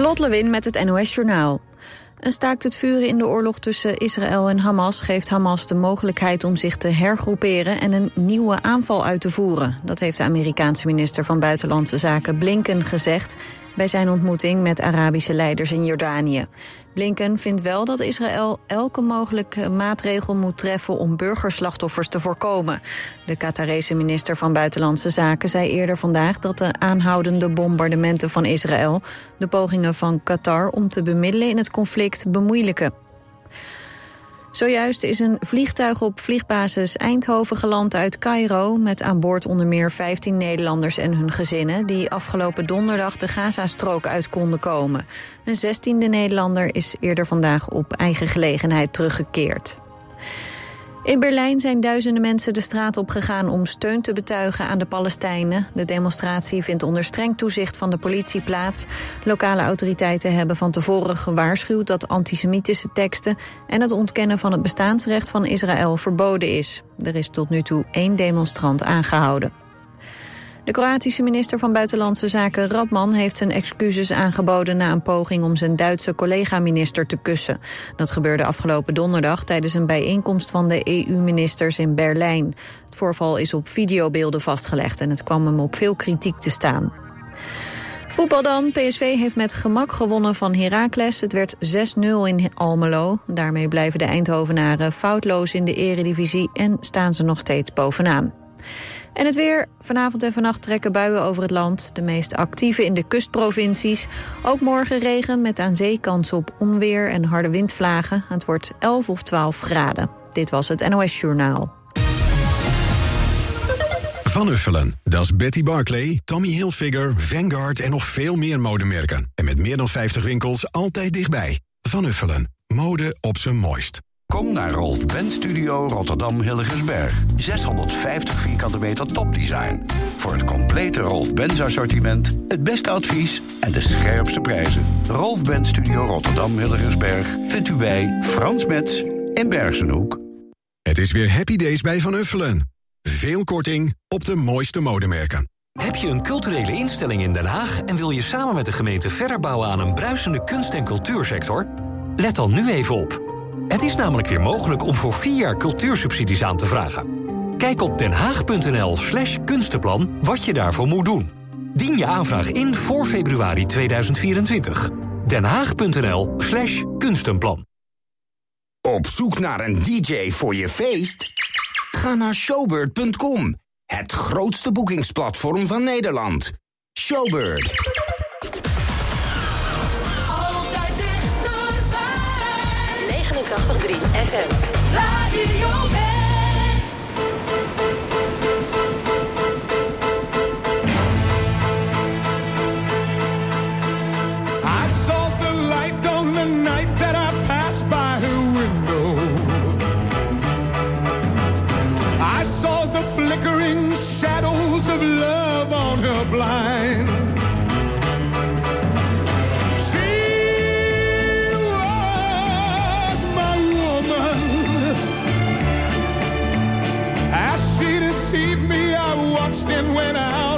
Lot Lewin met het NOS Journaal. Een staakt het vuren in de oorlog tussen Israël en Hamas geeft Hamas de mogelijkheid om zich te hergroeperen en een nieuwe aanval uit te voeren. Dat heeft de Amerikaanse minister van Buitenlandse Zaken Blinken gezegd bij zijn ontmoeting met Arabische leiders in Jordanië. Blinken vindt wel dat Israël elke mogelijke maatregel moet treffen om burgerslachtoffers te voorkomen. De Qatarese minister van Buitenlandse Zaken zei eerder vandaag dat de aanhoudende bombardementen van Israël de pogingen van Qatar om te bemiddelen in het conflict bemoeilijken. Zojuist is een vliegtuig op vliegbasis Eindhoven geland uit Cairo... met aan boord onder meer 15 Nederlanders en hun gezinnen... die afgelopen donderdag de Gazastrook uit konden komen. Een zestiende Nederlander is eerder vandaag op eigen gelegenheid teruggekeerd. In Berlijn zijn duizenden mensen de straat op gegaan om steun te betuigen aan de Palestijnen. De demonstratie vindt onder streng toezicht van de politie plaats. Lokale autoriteiten hebben van tevoren gewaarschuwd dat antisemitische teksten en het ontkennen van het bestaansrecht van Israël verboden is. Er is tot nu toe één demonstrant aangehouden. De Kroatische minister van Buitenlandse Zaken Radman heeft zijn excuses aangeboden na een poging om zijn Duitse collega-minister te kussen. Dat gebeurde afgelopen donderdag tijdens een bijeenkomst van de EU-ministers in Berlijn. Het voorval is op videobeelden vastgelegd en het kwam hem op veel kritiek te staan. Voetbal dan. PSV heeft met gemak gewonnen van Heracles. Het werd 6-0 in Almelo. Daarmee blijven de Eindhovenaren foutloos in de eredivisie... en staan ze nog steeds bovenaan. En het weer. Vanavond en vannacht trekken buien over het land. De meest actieve in de kustprovincies. Ook morgen regen met aan zee kans op onweer en harde windvlagen. Het wordt 11 of 12 graden. Dit was het NOS Journaal. Van Uffelen, dat is Betty Barclay, Tommy Hilfiger, Vanguard en nog veel meer modemerken. En met meer dan 50 winkels altijd dichtbij. Van Uffelen, mode op zijn mooist. Kom naar Rolf Ben Studio Rotterdam Hilligensberg. 650 vierkante meter topdesign. Voor het complete Rolf Benz assortiment, het beste advies en de scherpste prijzen. Rolf Ben Studio Rotterdam Hilligensberg vindt u bij Frans Metz in Bergenhoek. Het is weer Happy Days bij Van Uffelen. Veel korting op de mooiste modemerken. Heb je een culturele instelling in Den Haag... en wil je samen met de gemeente verder bouwen aan een bruisende kunst- en cultuursector? Let dan nu even op. Het is namelijk weer mogelijk om voor vier jaar cultuursubsidies aan te vragen. Kijk op denhaag.nl slash kunstenplan wat je daarvoor moet doen. Dien je aanvraag in voor februari 2024. denhaag.nl slash kunstenplan. Op zoek naar een DJ voor je feest? Ga naar showbird.com, het grootste boekingsplatform van Nederland. Showbird. FM. Radio and went out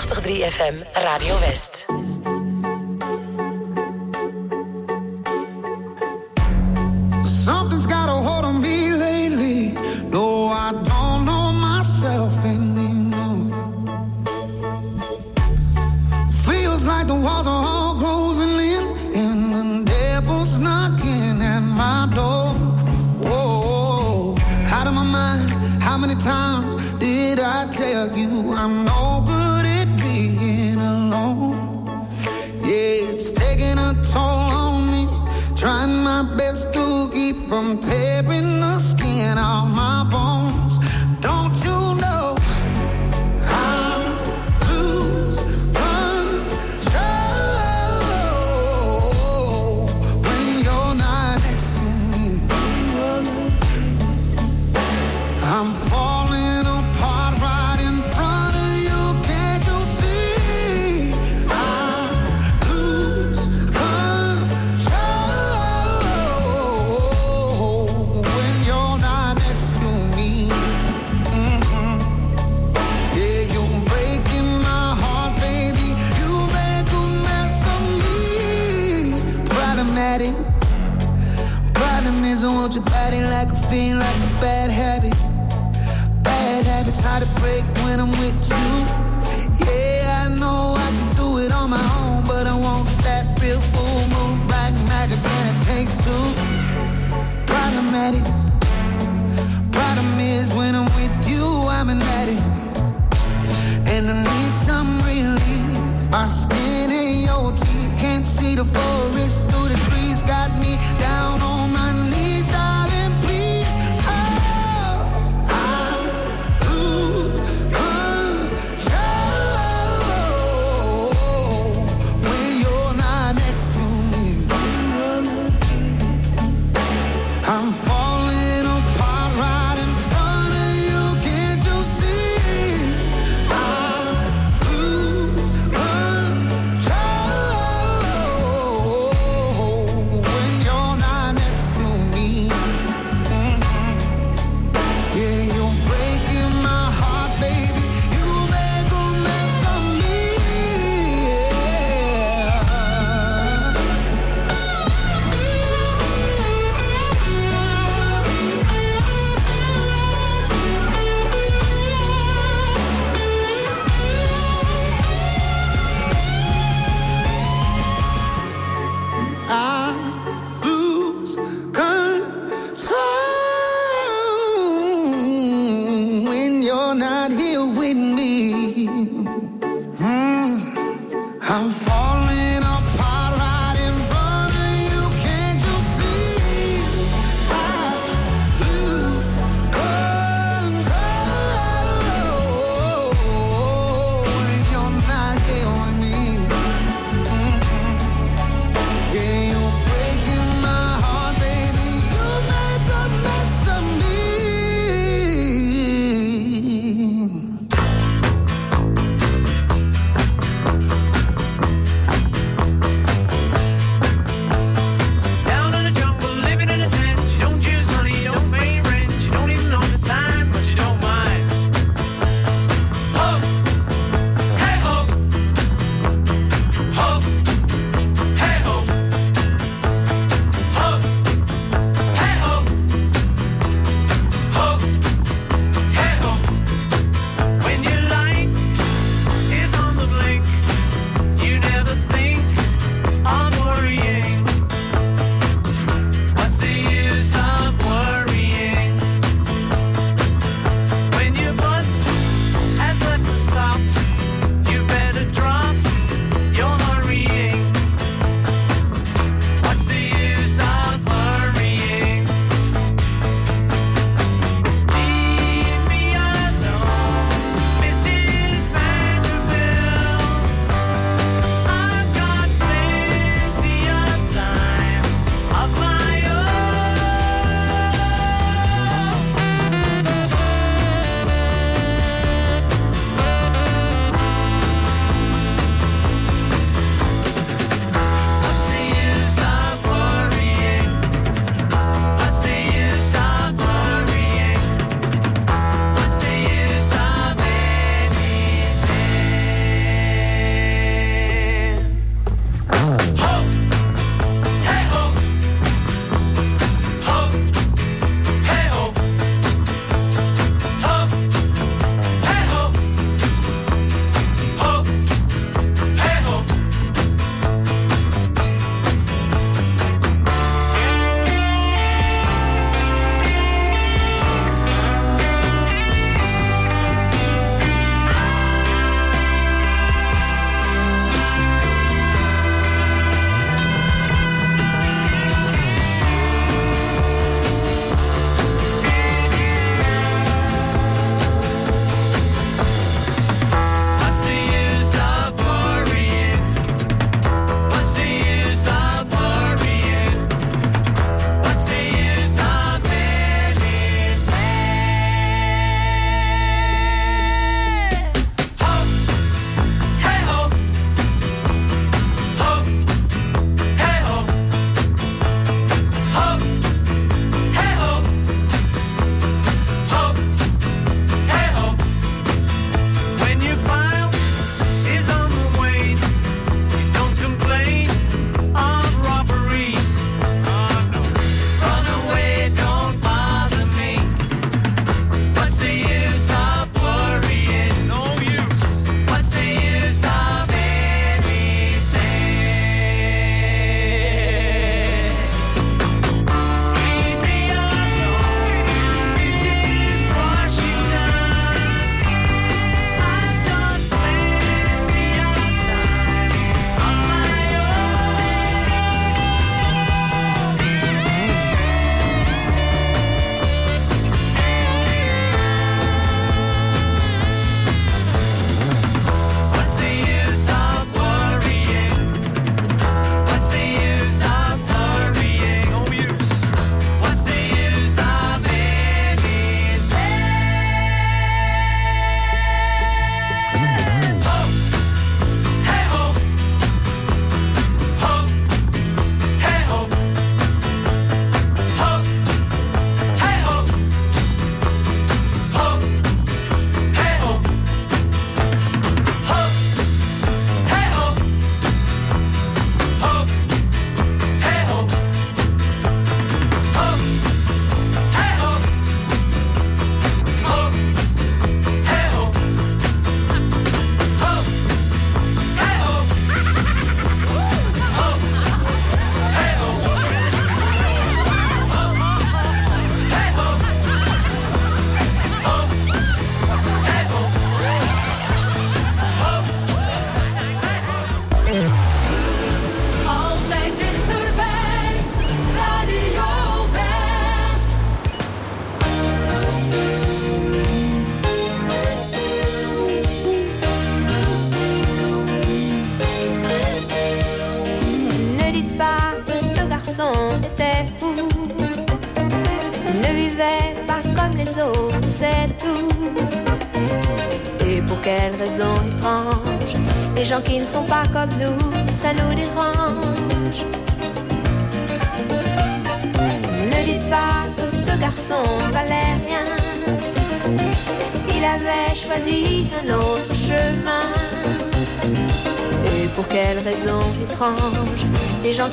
FM Radio West.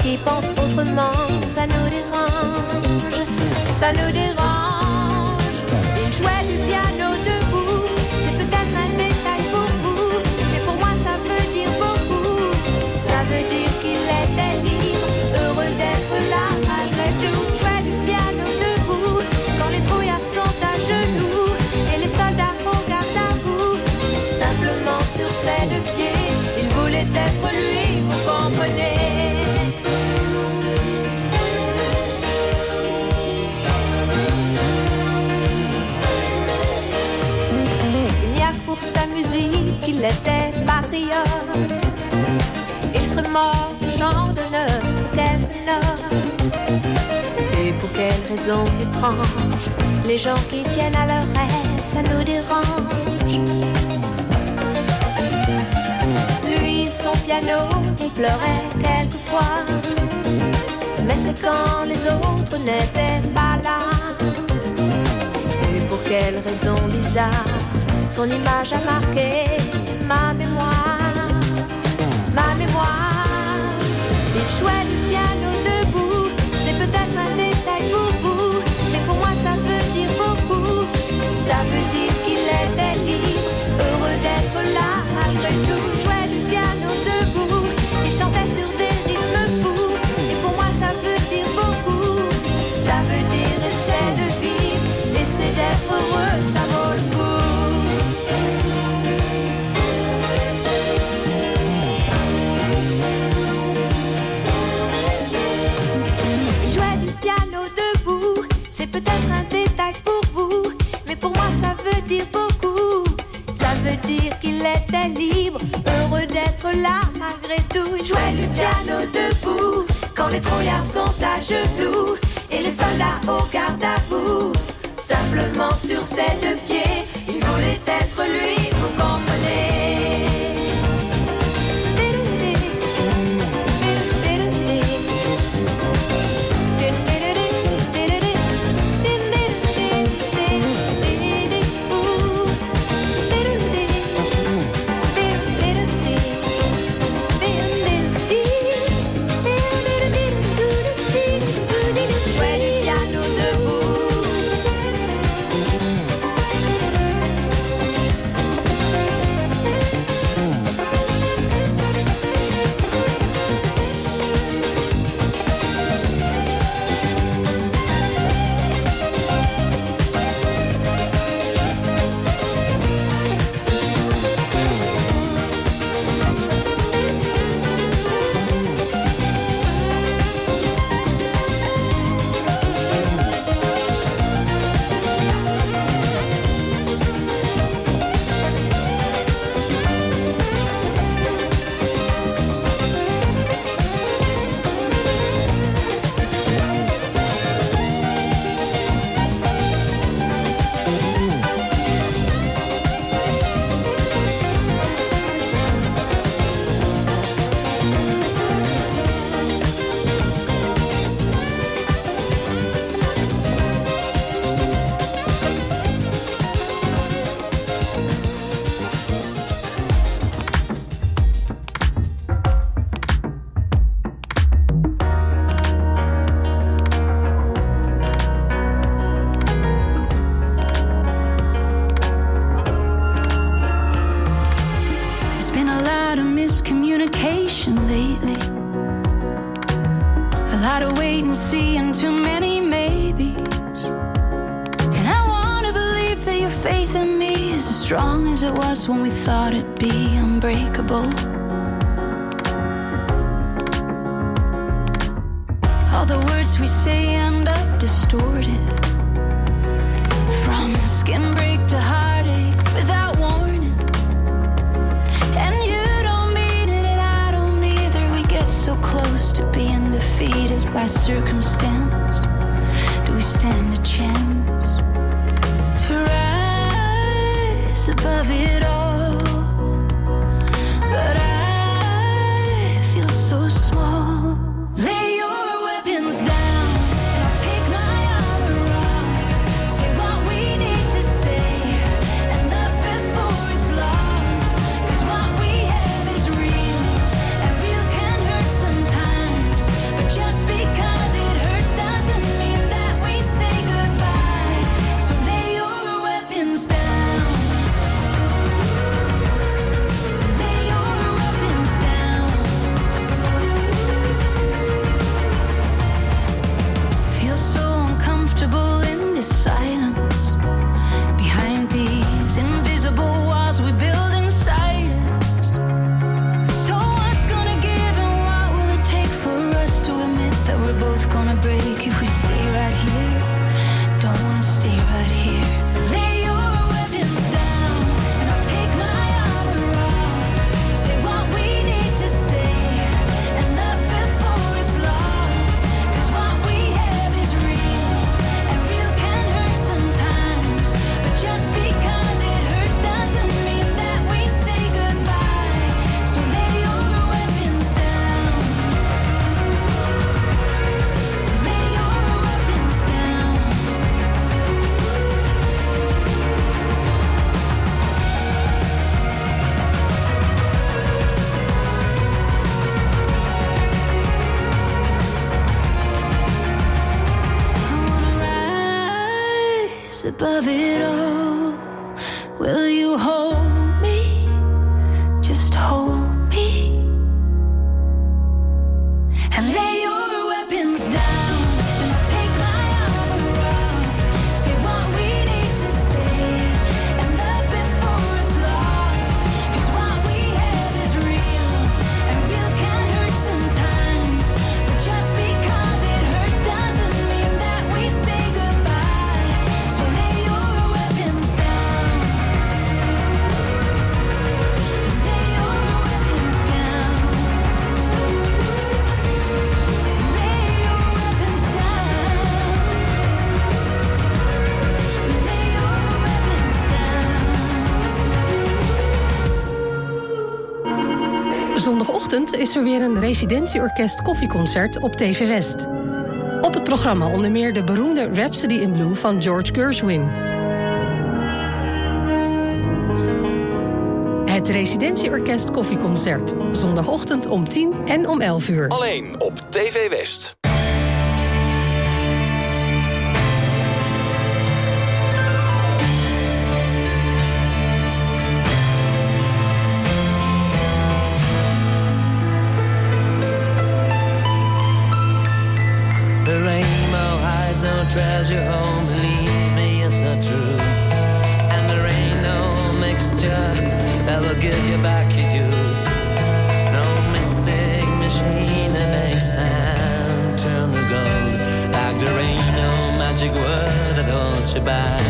Qui pensent autrement, ça nous dérange. Ça nous dérange. Il jouait du piano debout. C'est peut-être un détail pour vous, mais pour moi ça veut dire beaucoup. Ça veut dire qu'il était libre, heureux d'être là malgré tout. Jouait du piano debout quand les trouillards sont à genoux et les soldats regardent à vous. Simplement sur ses deux pieds, il voulait être lui, vous comprenez. Qu'il était patriote. Il serait mort de genre d'honneur pour quelques notes. Et pour quelle raison étrange, les gens qui tiennent à leurs rêves, ça nous dérange. Lui, son piano, il pleurait quelquefois. Mais c'est quand les autres n'étaient pas là. Et pour quelle raison bizarre, son image a marqué ma mémoire. Ma mémoire, il jouait malgré tout. Il jouait du piano debout, quand les trouillards sont à genoux et les soldats au garde à vous. Simplement sur ses deux pieds, il voulait être lui, when we thought it'd be unbreakable. All the words we say end up distorted. From skin break to heartache without warning. And you don't mean it, and I don't either. We get so close to being defeated by circumstance. residentieorkest koffieconcert op TV West. Op het programma onder meer de beroemde Rhapsody in Blue van George Gershwin. Het Residentieorkest Koffieconcert. Zondagochtend om 10 en om 11 uur. Alleen op TV West. passerby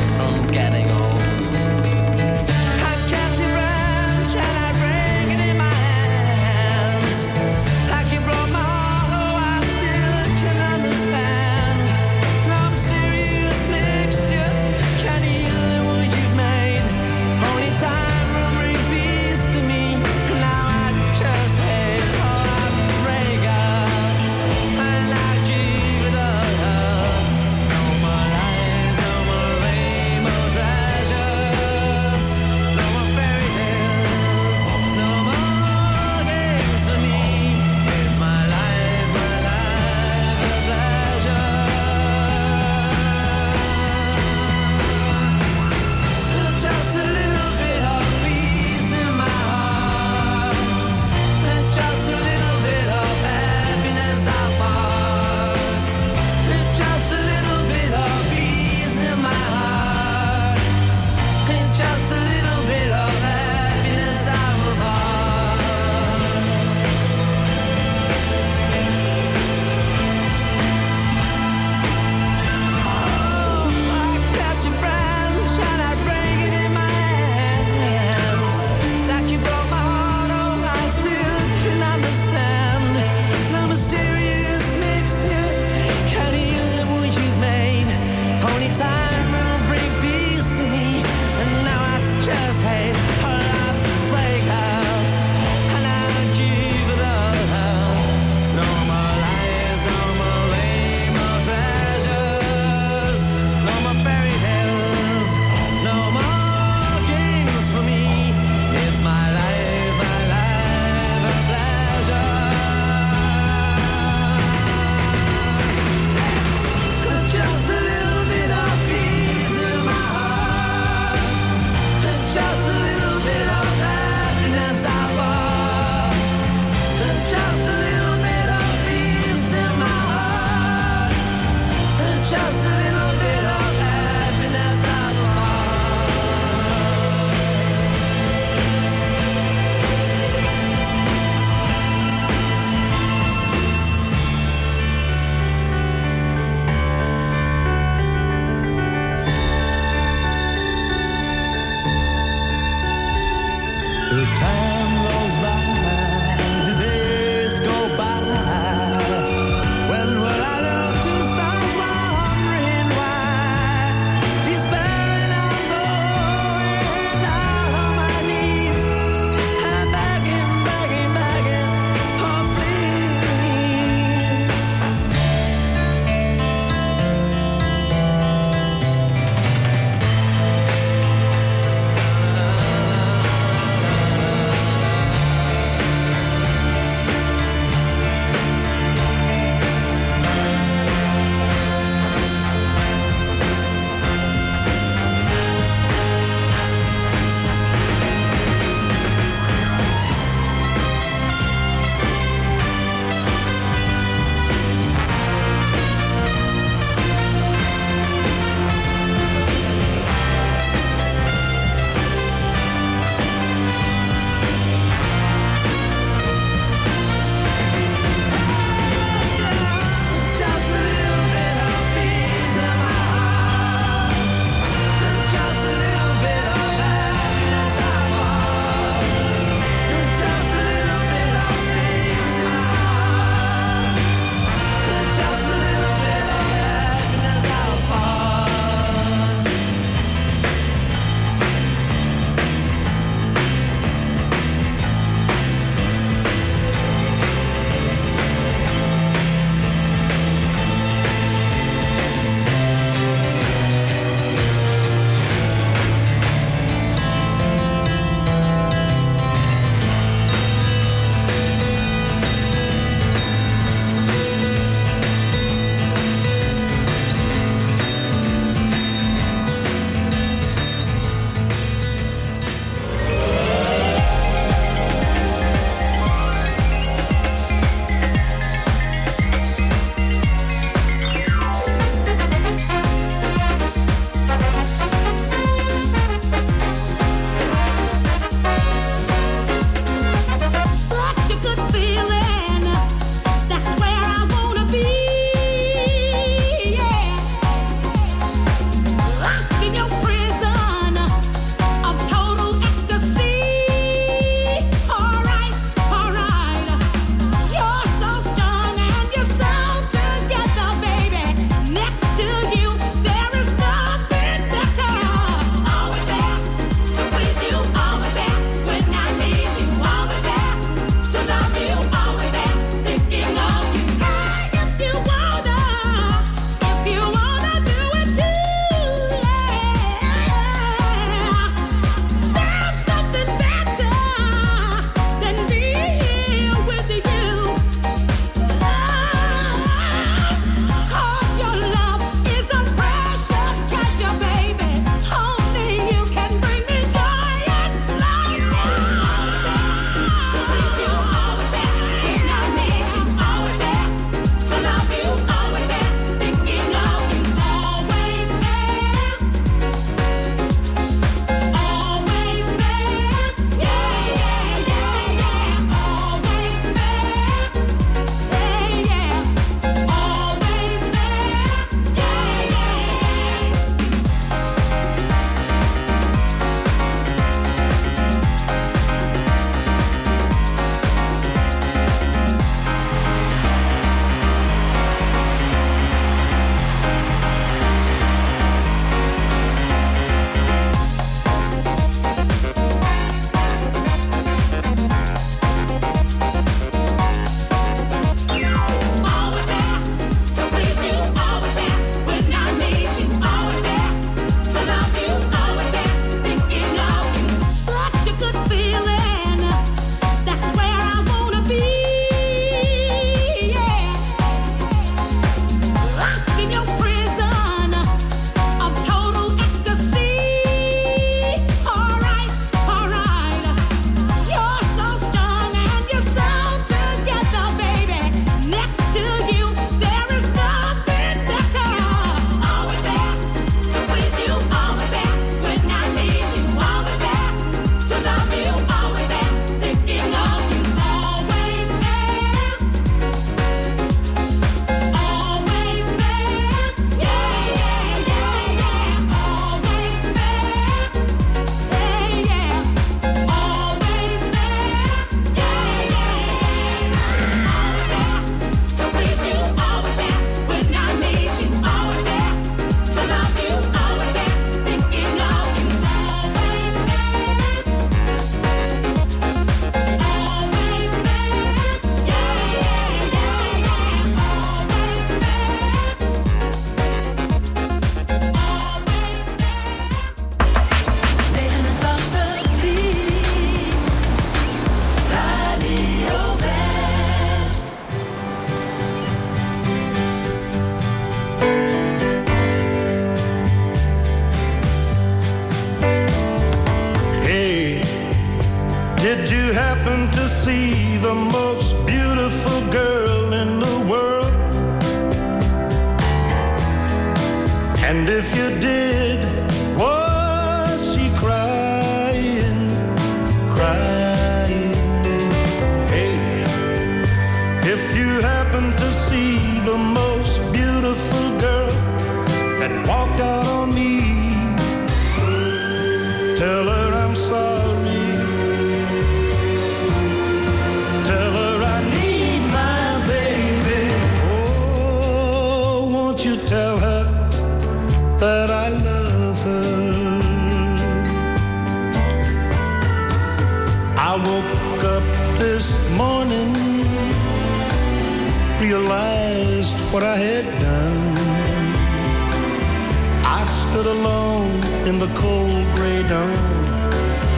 in the cold gray dawn.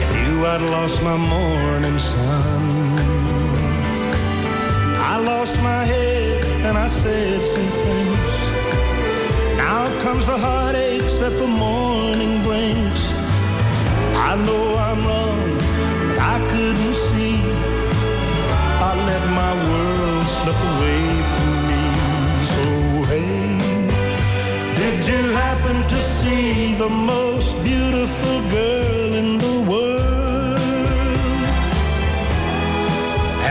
I knew I'd lost my morning sun. I lost my head and I said some things. Now comes the heartaches that the morning brings. I know I'm wrong, but I couldn't see. I let my world slip away from me. So hey. Did you happen to see the most beautiful girl in the world?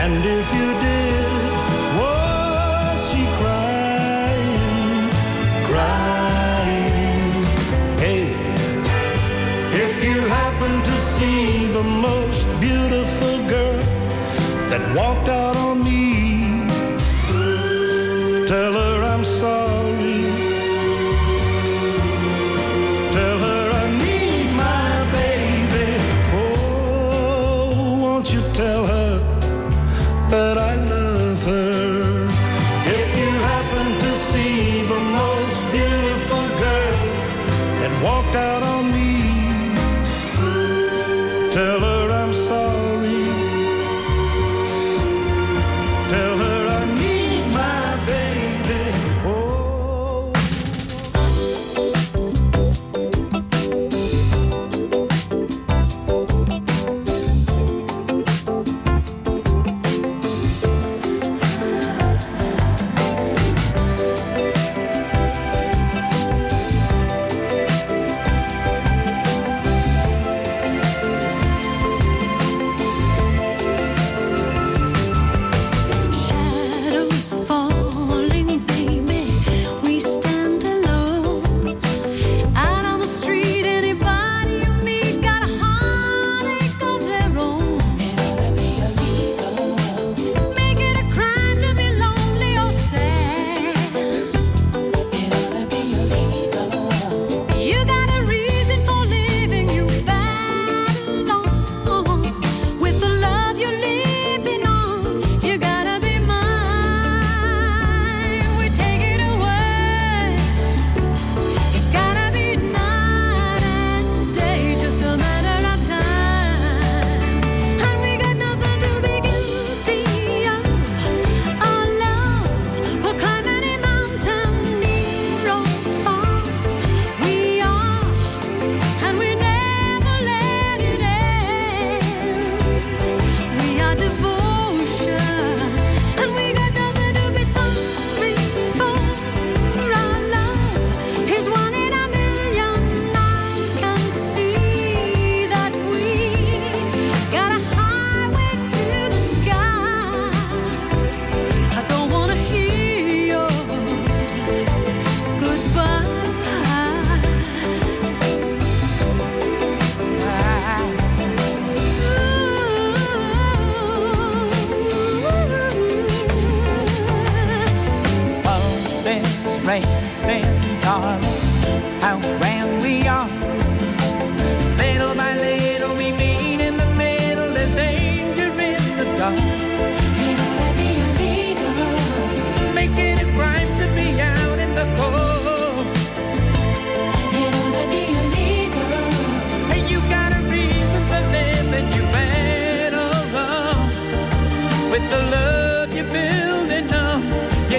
And if you did,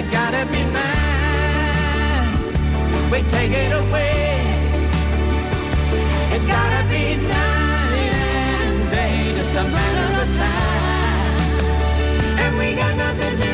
You gotta be mine. We take it away. It's gotta be mine, and day, just a matter of time. And we got nothing to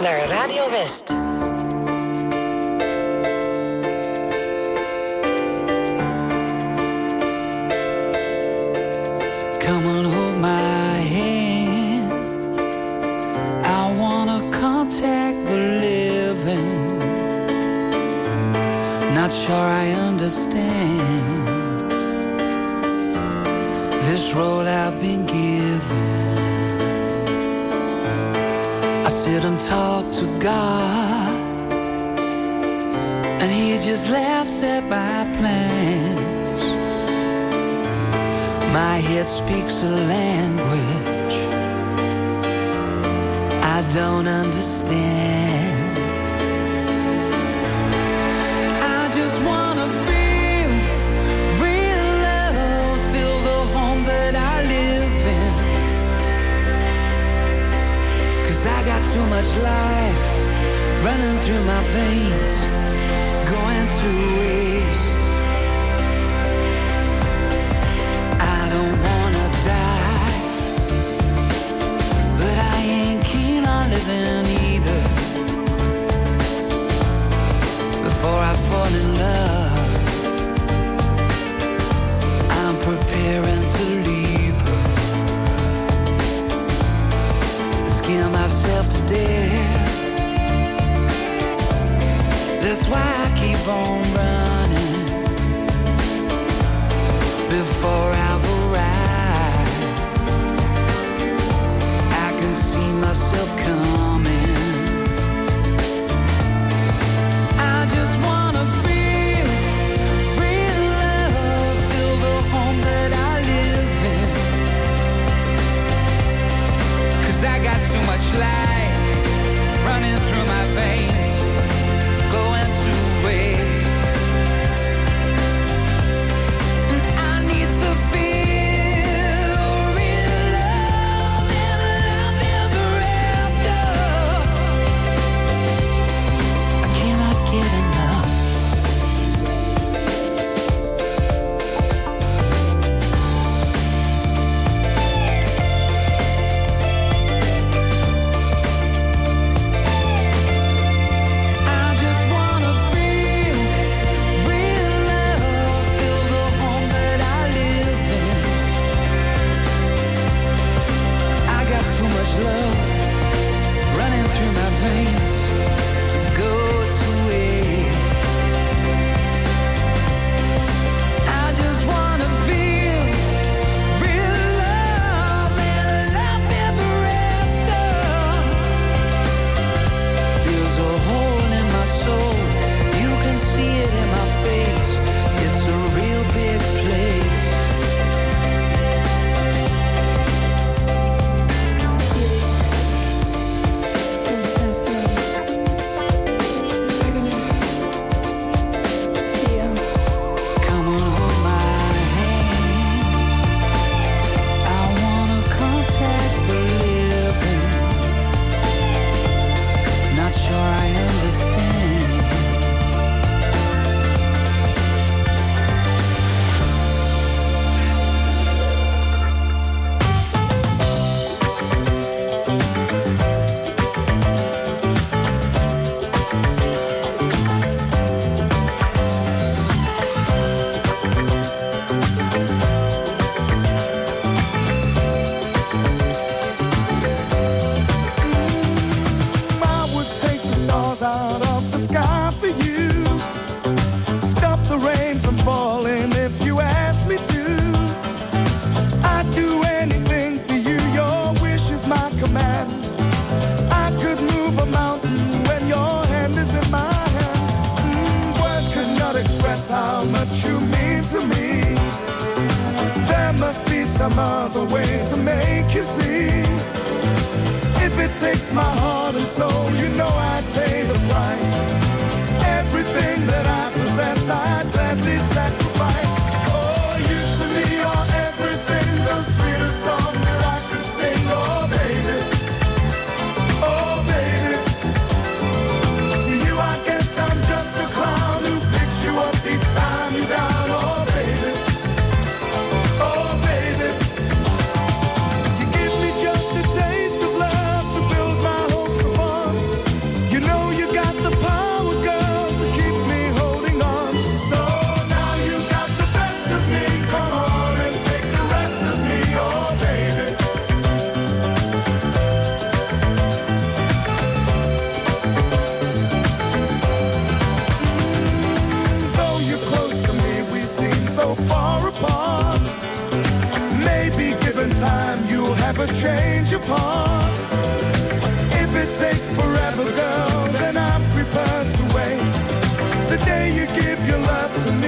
naar Radio West. to me.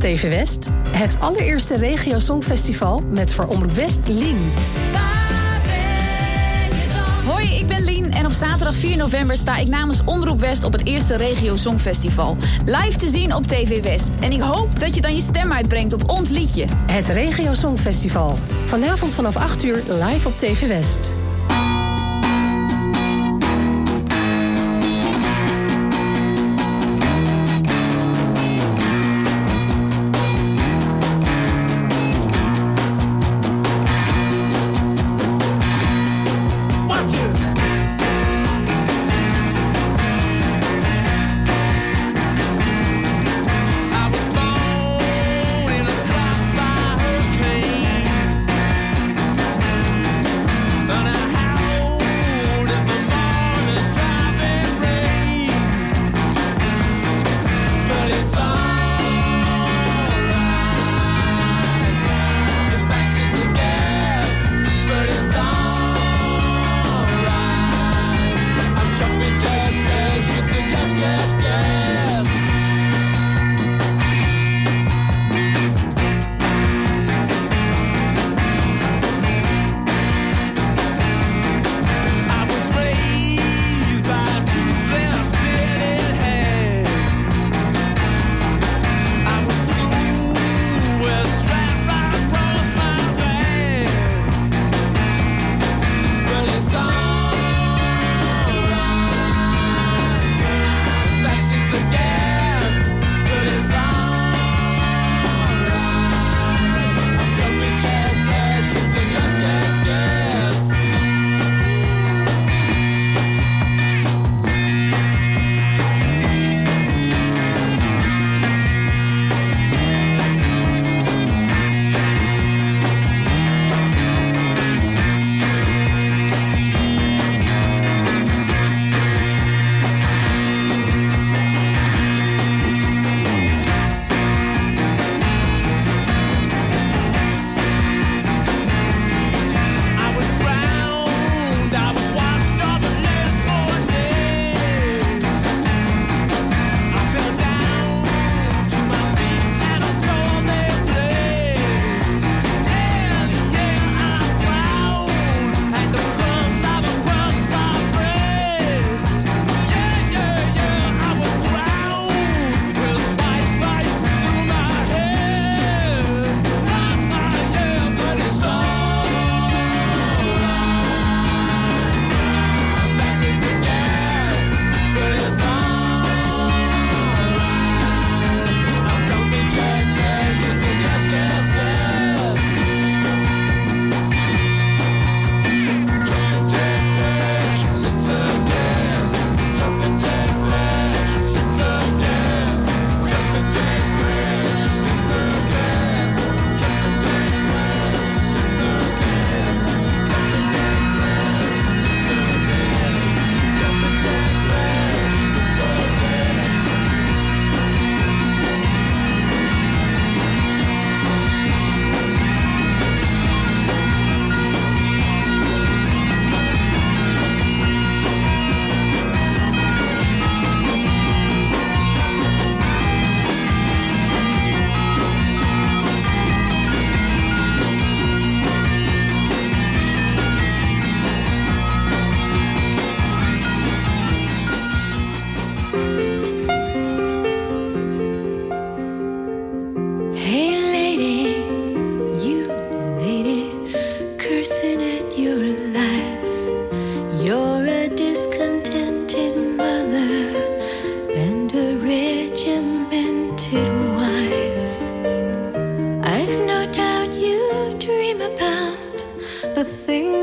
TV West. Het allereerste Regio Songfestival met voor Omroep West Lien. Hoi, ik ben Lien en op zaterdag 4 november sta ik namens Omroep West op het eerste Regio Songfestival. Live te zien op TV West. En ik hoop dat je dan je stem uitbrengt op ons liedje. Het Regio Songfestival. Vanavond vanaf 8 uur live op TV West.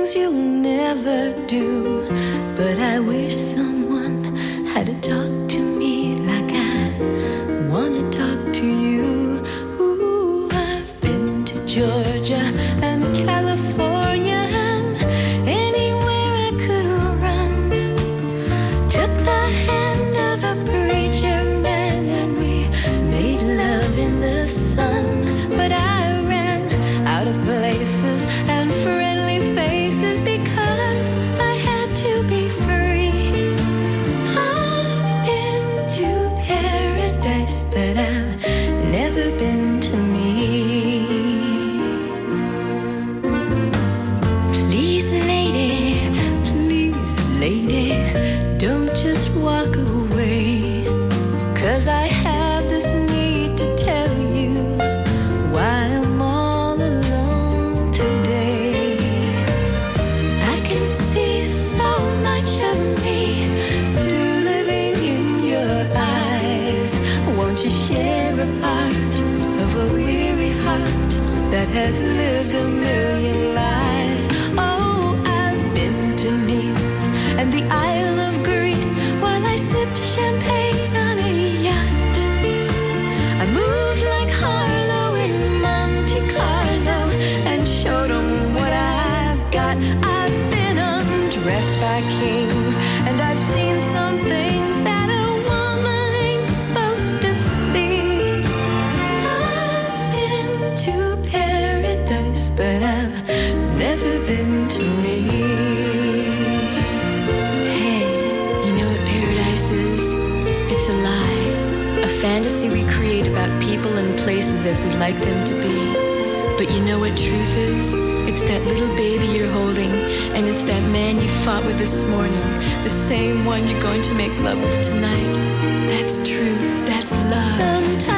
things you'll never do, but I will. fantasy we create about people and places as we'd like them to be. But you know what truth is? It's that little baby you're holding, and it's that man you fought with this morning, the same one you're going to make love with tonight. That's truth, that's love. Sometimes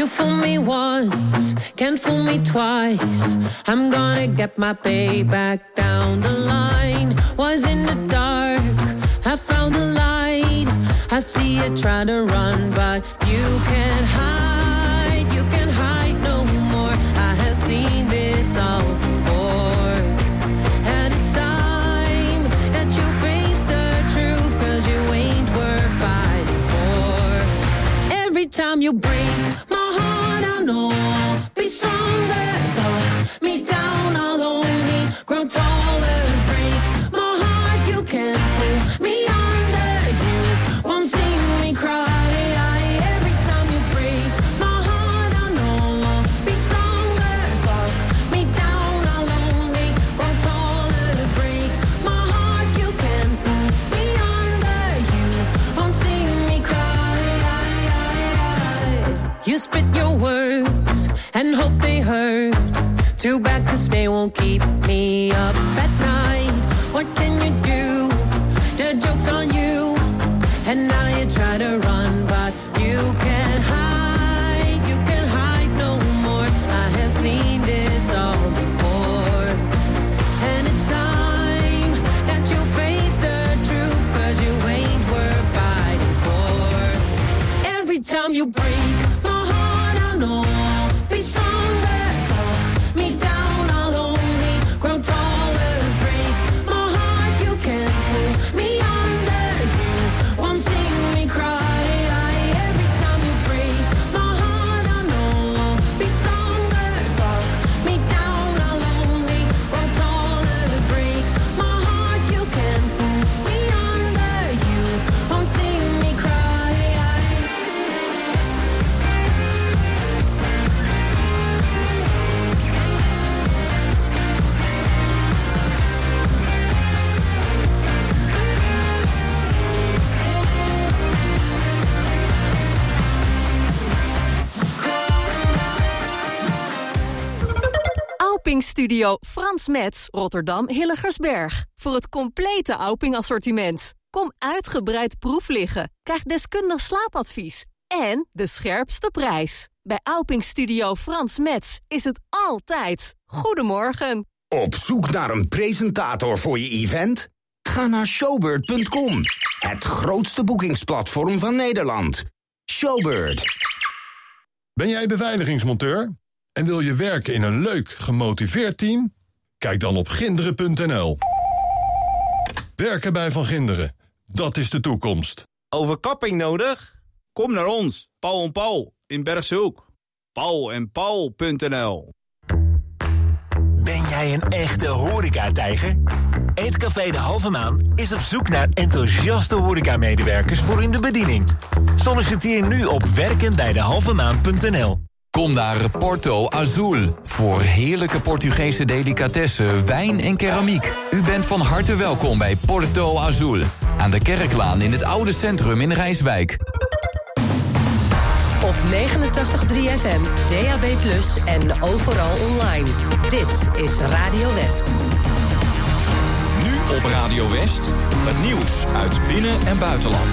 You fool me once, can't fool me twice. I'm gonna get my payback down the line. Was in the dark, I found the light. I see you try to run, but you can't hide, you can't hide no more. I have seen this all before. And it's time that you face the truth, cause you ain't worth fighting for. Every time you break my know. Be so Too bad, this day won't keep me up. Studio Frans Metz, Rotterdam Hilligersberg. Voor het complete Auping assortiment. Kom uitgebreid proef liggen. Krijg deskundig slaapadvies. En de scherpste prijs. Bij Auping Studio Frans Metz is het altijd. Goedemorgen. Op zoek naar een presentator voor je event? Ga naar showbird.com, het grootste boekingsplatform van Nederland. Showbird. Ben jij beveiligingsmonteur en wil je werken in een leuk, gemotiveerd team? Kijk dan op ginderen.nl. Werken bij Van Ginderen, dat is de toekomst. Overkapping nodig? Kom naar ons, Paul en Paul in Bergshoek. Paul en Paul.nl Ben jij een echte horecatijger? Eetcafé De Halve Maan is op zoek naar enthousiaste horecamedewerkers voor in de bediening. Solliciteer nu op werkenbijdehalvemaan.nl. Kom naar Porto Azul voor heerlijke Portugese delicatessen, wijn en keramiek. U bent van harte welkom bij Porto Azul. Aan de Kerklaan in het oude centrum in Rijswijk. Op 89.3 FM, DAB+, en overal online. Dit is Radio West. Nu op Radio West, het nieuws uit binnen- en buitenland.